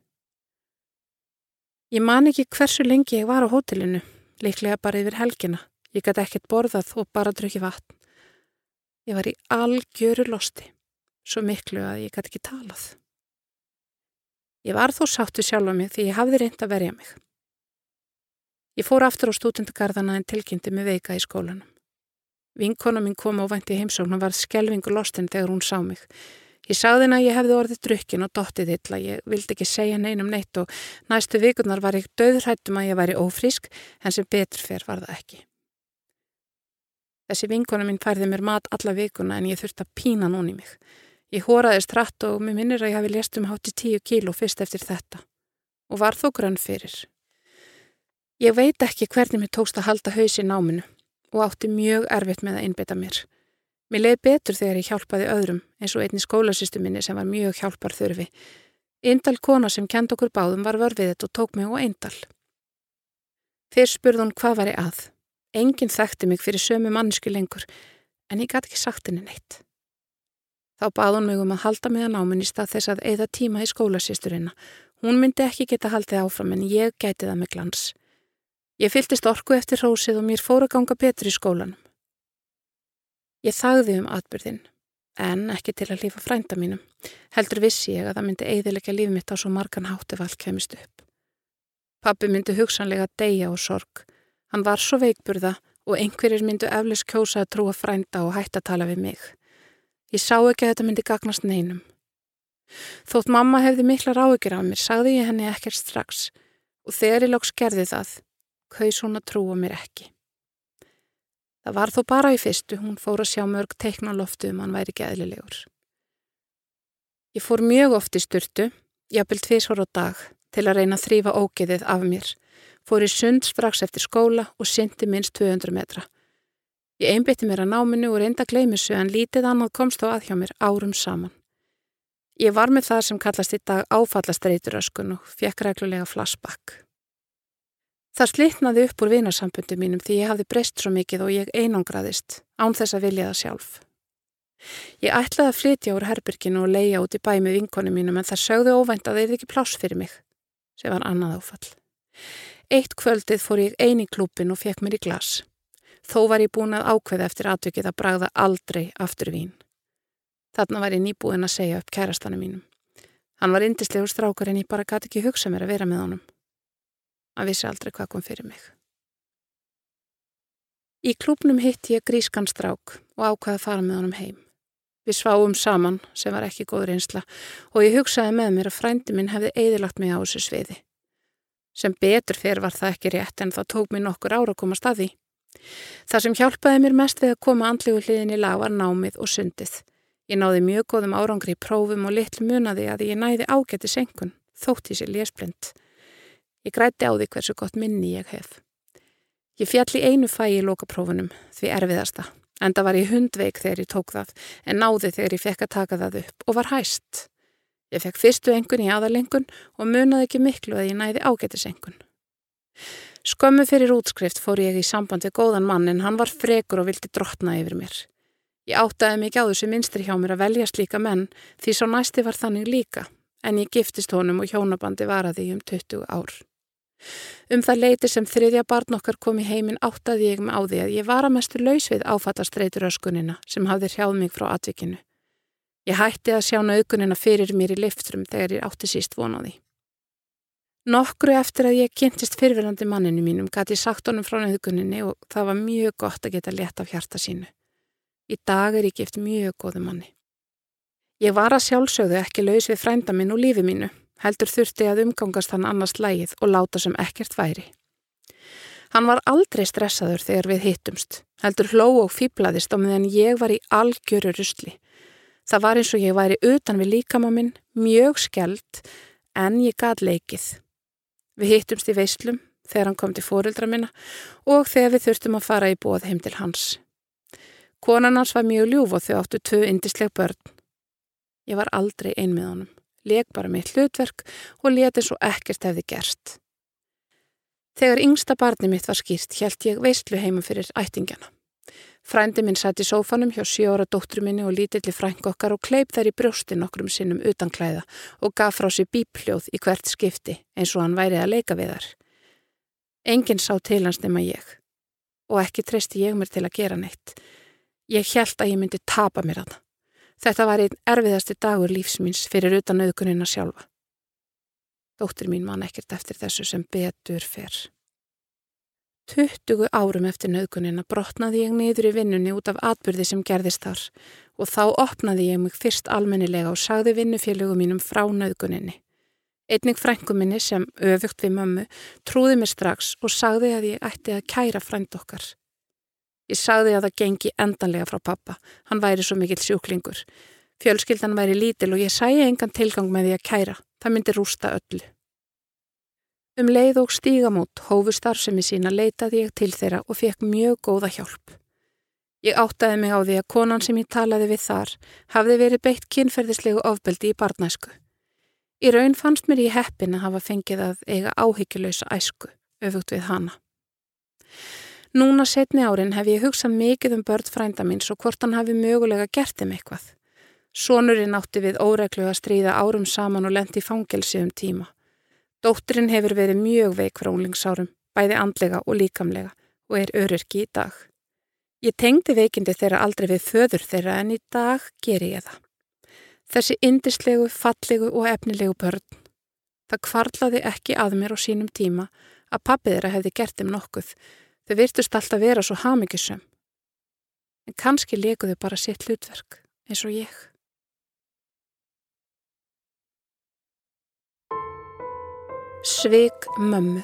Ég man ekki hversu lengi ég var á hotellinu Liklega bara yfir helgina. Ég gæti ekkert borðað og bara drukki vatn. Ég var í algjöru losti, svo miklu að ég gæti ekki talað. Ég var þó sáttu sjálfa mig því ég hafði reynd að verja mig. Ég fór aftur á stúdendagarðana en tilkynnti mig veika í skólanum. Vinkona mín kom á vænti heimsókn og var skelvingu lostinn þegar hún sá mig. Ég sagði henn að ég hefði orðið drukkin og dottið illa, ég vildi ekki segja neinum neitt og næstu vikurnar var ég döðrættum að ég væri ófrísk en sem betur fer var það ekki. Þessi vinkona mín færði mér mat alla vikuna en ég þurfti að pína núni mig. Ég hóraði stratt og mér minnir að ég hafi lest um hátti tíu kíló fyrst eftir þetta og var þó grönn fyrir. Ég veit ekki hvernig mér tókst að halda hausi náminu og átti mjög erfitt með að innbytta mér. Mér leiði betur þegar ég hjálpaði öðrum eins og einni skólasýstu minni sem var mjög hjálpar þurfi. Eindal kona sem kend okkur báðum var vörfiðið og tók mig á eindal. Fyrr spurði hún hvað var ég að. Engin þekkti mig fyrir sömu mannsku lengur en ég gæti ekki sagt henni neitt. Þá hún mig um að halda mig að náminn í stað þess að eða tíma í skólasýsturina. Hún myndi ekki geta haldið áfram en ég gæti það með glans. Ég fyltist orku eftir rósið og mér fór að ganga betur í skólanum. Ég þagði um atbyrðin, en ekki til að lífa frænda mínum. Heldur vissi ég að það myndi eiðilegja líf mitt á svo margan hátt ef allt kemist upp. Pappi myndi hugsanlega deyja og sorg. Hann var svo veikburða og einhverjir myndu eflis kjósa að trúa frænda og hætta að tala við mig. Ég sá ekki að þetta myndi gagnast neinum. Þótt mamma hefði mikla ráðgjur af mér, sagði ég henni ekkert strax og þegar ég lóks gerði það, kaus hún að trúa mér ekki. Það var þó bara í fyrstu, hún fór að sjá mörg teikna loftu um hann væri geðlilegur. Ég fór mjög oft í styrtu, jafnvel tvísvar á dag, til að reyna að þrýfa ógeðið af mér. Fór í sund strax eftir skóla og syndi minst 200 metra. Ég einbytti mér að náminu og reynda að gleymisu en lítið annað komst á að hjá mér árum saman. Ég var með það sem kallast í dag áfallastreituröskun og fekk reglulega flashback. Það slitnaði upp úr vinasambundu mínum því ég hafði breyst svo mikið og ég einangraðist, án þess að vilja það sjálf. Ég ætlaði að flytja úr herbyrginu og leia út í bæ með vinkonu mínum en það sögðu óvænt að þeir ekki pláss fyrir mig, sem var annað áfall. Eitt kvöldið fór ég eini klúpin og fekk mér í glas. Þó var ég búin að ákveða eftir aðtökið að bragða aldrei aftur vín. Þarna var ég nýbúin að segja upp kærastanum mínum. Hann var indislegur strákar en ég bara gæti ekki hugsa mér að vera með honum. Hann vissi aldrei hvað kom fyrir mig. Í klúpnum hitti ég grískan strák og ákvaði að fara með honum heim. Við sváum saman, sem var ekki góður einsla, og ég hugsaði með mér að frændi minn hefði eðilagt mig á þessu sviði. Sem betur fyrir var það ekki rétt en það tók mér nokkur ára að koma staði. Það sem hjálpaði mér mest við að koma andlegu hliðin í lag var námið og sundið. Ég náði mjög góðum árangri í prófum og litlu munaði að ég næði ágætti senkun, þótt í sér lésblind. Ég græti á því hversu gott minni ég hef. Ég fjall í einu fæi í lokaprófunum, því erfiðasta. Enda var ég hundveik þegar ég tók það, en náði þegar ég fekk að taka það upp og var hæst. Ég fekk fyrstu engun í aðalengun og munaði ekki miklu að ég næði ágætisengun. Skömmu fyrir útskrift fór ég í samband við góðan mann en hann var frekur og vildi drotna yfir mér. Ég áttaði mikið á þessu minstri hjá mér að velja slíka menn því svo næsti var þannig líka en ég giftist honum og hjónabandi varaði um 20 ár. Um það leiti sem þriðja barn okkar kom í heiminn áttaði ég með á því að ég var að mestu laus við áfattastreitur öskunina sem hafði hrjáð mig frá atvikinu. Ég hætti að sjá naukunina fyrir mér í liftrum þegar ég átti síst vonaði. Nokkru eftir að ég kynntist fyrirverandi manninu mínum gæti ég sagt honum frá naukuninni og það var mjög gott að geta létt af hjarta sínu. Í dag er ég gift mjög góðu manni. Ég var að sjálfsögðu ekki laus við frænda minn og lífi mínu heldur þurfti að umgangast hann annars lægið og láta sem ekkert væri. Hann var aldrei stressaður þegar við hittumst, heldur hló og fýblaðist á meðan ég var í algjöru rusli. Það var eins og ég væri utan við líkama minn, mjög skeld, en ég gæt leikið. Við hittumst í veislum þegar hann kom til fóreldra minna og þegar við þurftum að fara í bóð heim til hans. Konan hans var mjög ljúf og þau áttu tvö indisleg börn. Ég var aldrei ein með honum leg bara með hlutverk og leti svo ekkert hefði gerst. Þegar yngsta barni mitt var skýrt held ég veistlu heima fyrir ættingjana. Frændi minn satt í sófanum hjá sjóra dóttru minni og lítilli frænk okkar og kleip þær í brjósti nokkrum sinnum utan klæða og gaf frá sér bípljóð í hvert skipti eins og hann væri að leika við þar. Engin sá til hans nema ég og ekki treysti ég mér til að gera neitt. Ég held að ég myndi tapa mér að það. Þetta var einn erfiðasti dagur lífsmýns fyrir utan auðkunina sjálfa. Dóttir mín man ekkert eftir þessu sem betur fer. 20 árum eftir nöðkunina brotnaði ég niður í vinnunni út af atbyrði sem gerðist þar og þá opnaði ég mig fyrst almennilega og sagði vinnufélögum mínum frá nöðkuninni. Einnig frængu minni sem öfugt við mömmu trúði mig strax og sagði að ég ætti að kæra frænd okkar. Ég sagði að það gengi endanlega frá pappa. Hann væri svo mikill sjúklingur. Fjölskyldan væri lítil og ég sæi engan tilgang með því að kæra. Það myndi rústa öllu. Um leið og stígamót hófu starfsemi sína leitaði ég til þeirra og fekk mjög góða hjálp. Ég áttaði mig á því að konan sem ég talaði við þar hafði verið beitt kynferðislegu ofbeldi í barnæsku. Í raun fannst mér í heppin að hafa fengið að eiga áhyggjulösa æsku, öfugt við hana. Núna setni árin hef ég hugsað mikið um börn frænda míns og hvort hann hafi mögulega gert þeim eitthvað. Sónurinn átti við óreglu að stríða árum saman og lendi í fangelsi um tíma. Dótturinn hefur verið mjög veik frá unglingsárum, bæði andlega og líkamlega og er öryrki í dag. Ég tengdi veikindi þeirra aldrei við föður þeirra en í dag ger ég það. Þessi indislegu, fallegu og efnilegu börn. Það kvarlaði ekki að mér á sínum tíma að pappið þeirra hefði gert þeim nokkuð Þau virtust alltaf vera svo hamingisum. En kannski lekuðu bara sitt hlutverk, eins og ég. Sveig mömmu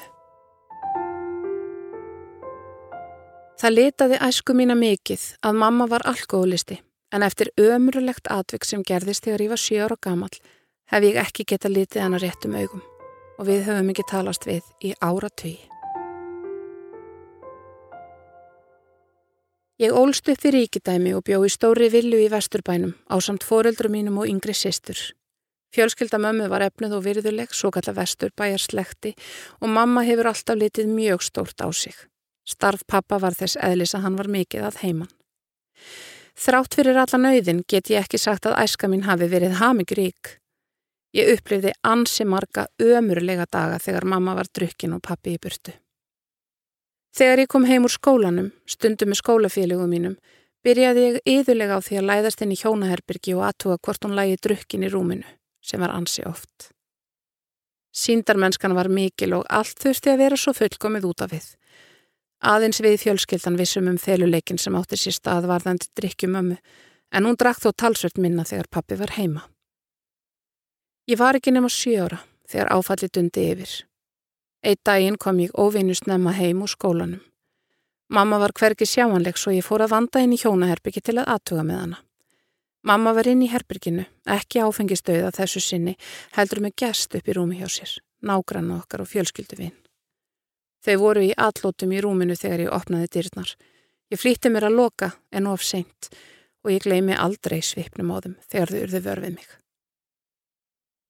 Það litaði æsku mína mikið að mamma var alkoholisti en eftir ömurlegt atvik sem gerðist þegar ég var 7 ára gamal hef ég ekki geta litið hana réttum augum og við höfum ekki talast við í ára tögi. Ég ólst upp í ríkidæmi og bjó í stóri villu í vesturbænum á samt foreldrum mínum og yngri sýstur. Fjölskylda mömmu var efnuð og virðuleg, svo kalla vesturbæjar slekti og mamma hefur alltaf litið mjög stórt á sig. Starf pappa var þess eðlis að hann var mikið að heiman. Þrátt fyrir alla nöyðin get ég ekki sagt að æska mín hafi verið hamingrík. Ég upplifði ansi marga ömurlega daga þegar mamma var drukkin og pappi í burtu. Þegar ég kom heim úr skólanum, stundum með skólafélögum mínum, byrjaði ég yðurlega á því að læðast inn í hjónaherbyrgi og aðtuga hvort hún lægi drukkin í rúminu, sem var ansi oft. Síndarmennskan var mikil og allt þurfti að vera svo fullkomið út af við. Aðeins við fjölskyldan vissum um feluleikin sem átti sér stað varðandi drikkjum ömmu, en hún drakk þó talsvört minna þegar pappi var heima. Ég var ekki nema sjóra þegar áfalli dundi yfir Eitt daginn kom ég óvinnust nefna heim úr skólanum. Mamma var hverki sjáanleg svo ég fór að vanda inn í hjónaherbyggi til að aðtuga með hana. Mamma var inn í herbygginu, ekki áfengistauða þessu sinni, heldur með gest upp í rúmi hjá sér. nágrannu okkar og fjölskylduvinn. Þau voru í allótum í rúminu þegar ég opnaði dyrnar. Ég flýtti mér að loka en of seint og ég gleymi aldrei svipnum á þeim þegar þau urðu vörfið mig.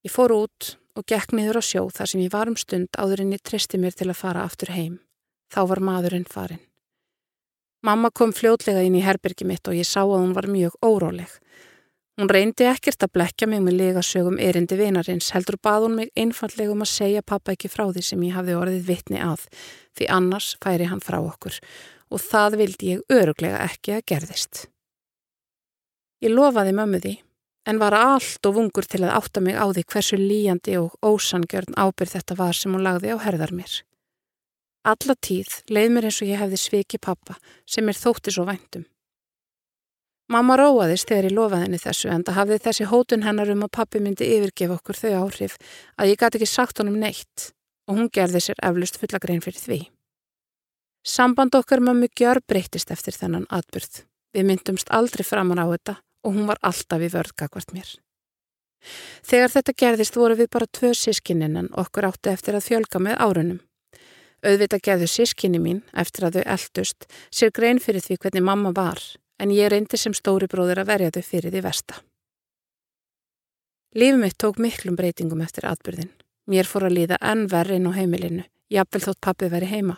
Ég fór út og gekk niður á sjó þar sem ég var um stund áður en ég tristi mér til að fara aftur heim. Þá var maðurinn farin. Mamma kom fljótlega inn í herbergi mitt og ég sá að hún var mjög óróleg. Hún reyndi ekkert að blekja mig með legasögum erindi vinarins, heldur bað hún mig einfallega um að segja pappa ekki frá því sem ég hafði orðið vitni að, því annars færi hann frá okkur og það vildi ég öruglega ekki að gerðist. Ég lofaði mömmu því, en var allt og vungur til að átta mig á því hversu líjandi og ósangjörn ábyrð þetta var sem hún lagði á herðar mér. Alla tíð leið mér eins og ég hefði sviki pappa sem er þótti svo væntum. Mamma róaðist þegar ég lofaði henni þessu en það hafði þessi hótun hennar um að pappi myndi yfirgefa okkur þau áhrif að ég gæti ekki sagt honum neitt og hún gerði sér eflust fulla grein fyrir því. Samband okkar mammu gjör breytist eftir þennan atbyrð. Við myndumst aldrei framan á þetta og hún var alltaf í vörðgakvart mér. Þegar þetta gerðist voru við bara tvö sískininn en okkur átti eftir að fjölga með árunum. Auðvitað gerðu sískinni mín eftir að þau eldust sér grein fyrir því hvernig mamma var en ég reyndi sem stóri bróður að verja þau fyrir því versta. Lífið mitt tók miklum breytingum eftir atbyrðin. Mér fór að líða enn verri inn á heimilinu. Jafnvel þótt pappið veri heima.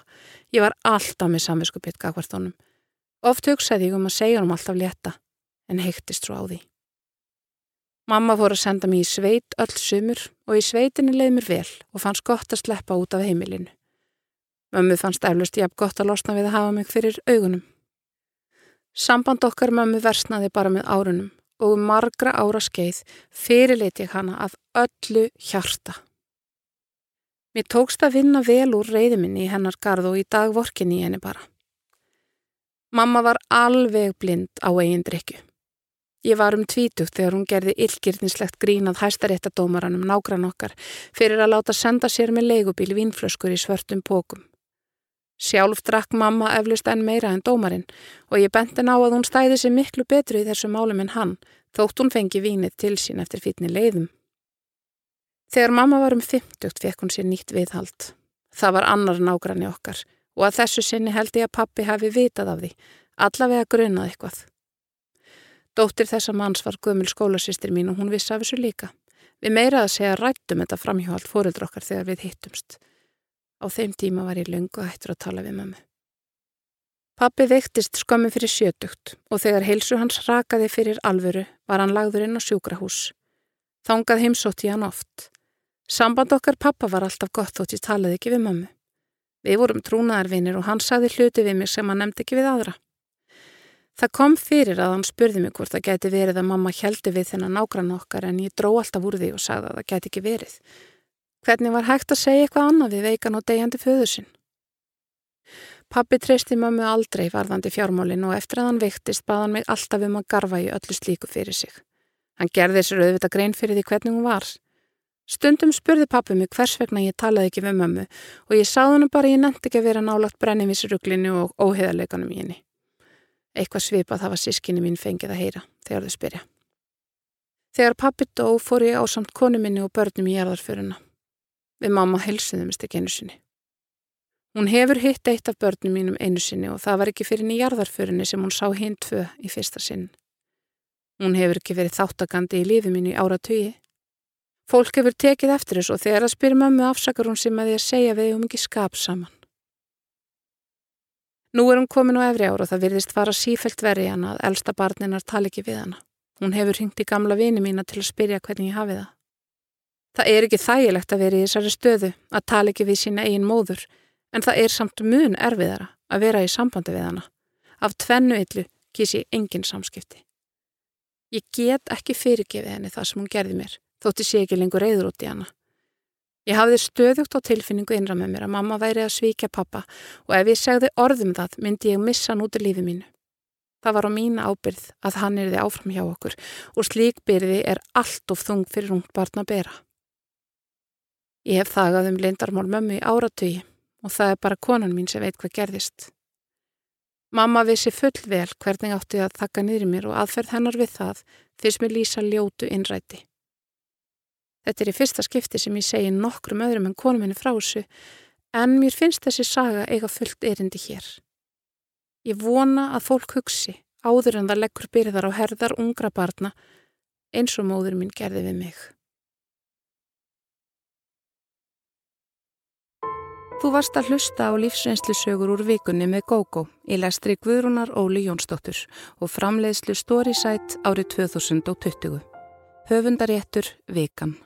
Ég var alltaf með samvinskupitt gagvart honum. Oft hugsaði ég um að segja honum alltaf létta, en heiktist svo á því. Mamma fór að senda mér í sveit öll sumur og í sveitinni leið mér vel og fannst gott að sleppa út af heimilinu. Mömmu fannst eflust ég að gott að losna við að hafa mig fyrir augunum. Samband okkar mömmu versnaði bara með árunum og um margra ára skeið fyrirleiti ég hana af öllu hjarta. Mér tókst að vinna vel úr reyðiminni í hennar garð og í dag vorkin í henni bara. Mamma var alveg blind á eigin drikju. Ég var um tvítugt þegar hún gerði illgirnislegt grínað hæstaréttadómaranum nágrann okkar fyrir að láta senda sér með leigubíl vínflöskur í svörtum pókum. Sjálf drakk mamma eflust enn meira en dómarinn og ég benti ná að hún stæði sér miklu betru í þessu málum en hann, þótt hún fengi vínið til sín eftir fítni leiðum. Þegar mamma var um 50 fekk hún sér nýtt viðhald. Það var annar nágranni okkar og að þessu sinni held ég að pappi hafi vitað af því, allavega grunað eitthvað. Dóttir þessa manns var gömul skólasýstir mín og hún vissi af þessu líka. Við meira að segja rættum þetta framhjóhald fóreldra okkar þegar við hittumst. Á þeim tíma var ég lungu hættur að tala við mömmu. Pappi veiktist skömmu fyrir sjötugt og þegar heilsu hans rakaði fyrir alvöru var hann lagður inn á sjúkrahús. Þángað heimsótt í hann oft. Samband okkar pappa var alltaf gott þótt ég talaði ekki við mömmu. Við vorum trúnaðarvinir og hann sagði hluti við mig sem hann nefndi ekki við aðra. Það kom fyrir að hann spurði mig hvort það gæti verið að mamma heldi við þennan nágrann okkar en ég dró alltaf úr því og sagði að það gæti ekki verið. Hvernig var hægt að segja eitthvað annað við veikan og degjandi föður sinn? Pappi treysti mömmu aldrei varðandi fjármálinn og eftir að hann veiktist bað hann mig alltaf um að garfa í öllu slíku fyrir sig. Hann gerði sér auðvitað grein fyrir því hvernig hún var. Stundum spurði pappi mig hvers vegna ég talaði ekki við mömmu og ég sáð hann bara ég nefndi ekki að vera nálagt brennivísuruglinu og óheðarleikanum í henni. Eitthvað svipað var sískinni mín fengið að heyra þegar þau spyrja. Þegar pappi dó fór ég á samt konu minni og börnum í jarðarföruna. Við mamma helsuðumist ekki einu sinni. Hún hefur hitt eitt af börnum mínum einu sinni og það var ekki fyrir nýjarðarförinni sem hún sá hinn tvö í fyrsta sinn. Hún hefur ekki verið þáttakandi í lífi mínu í áratögi. Fólk hefur tekið eftir þessu og þegar að spyrja mömmu afsakar hún sem að að segja við um ekki skap saman. Nú er hún komin á efri ára og það virðist fara sífelt verið hana að elsta barninar tala ekki við hana. Hún hefur hringt í gamla vini mína til að spyrja hvernig ég hafi það. Það er ekki þægilegt að vera í þessari stöðu að tala ekki við sína eigin móður en það er samt mun erfiðara að vera í sambandi við hana. Af tvennu yllu kýs ég engin samskipti. Ég get ekki fyrirgefið henni það sem hún gerði mér þótti sé ekki lengur reyður út í hana. Ég hafði stöðugt á tilfinningu innra með mér að mamma væri að svíkja pappa og ef ég segði orðum það myndi ég missa hann út í lífi mínu. Það var á mína ábyrð að hann er þið áfram hjá okkur og slík byrði er allt of þung fyrir ungt barn að bera. Ég hef þagað um lindarmál mömmu í áratögi og það er bara konan mín sem veit hvað gerðist. Mamma vissi full vel hvernig átti að þakka niður mér og aðferð hennar við það fyrst mér lýsa ljótu innræti. Þetta er í fyrsta skipti sem ég segi nokkrum öðrum en konum henni frá þessu en mér finnst þessi saga eiga fullt erindi hér. Ég vona að fólk hugsi áður en það leggur byrðar á herðar ungra barna eins og móður minn gerði við mig. Þú varst að hlusta á lífsreynslusögur úr vikunni með GóGó í lestri Guðrúnar Óli Jónsdóttur og framleiðslu Storysight árið 2020. Höfundaréttur Vikan.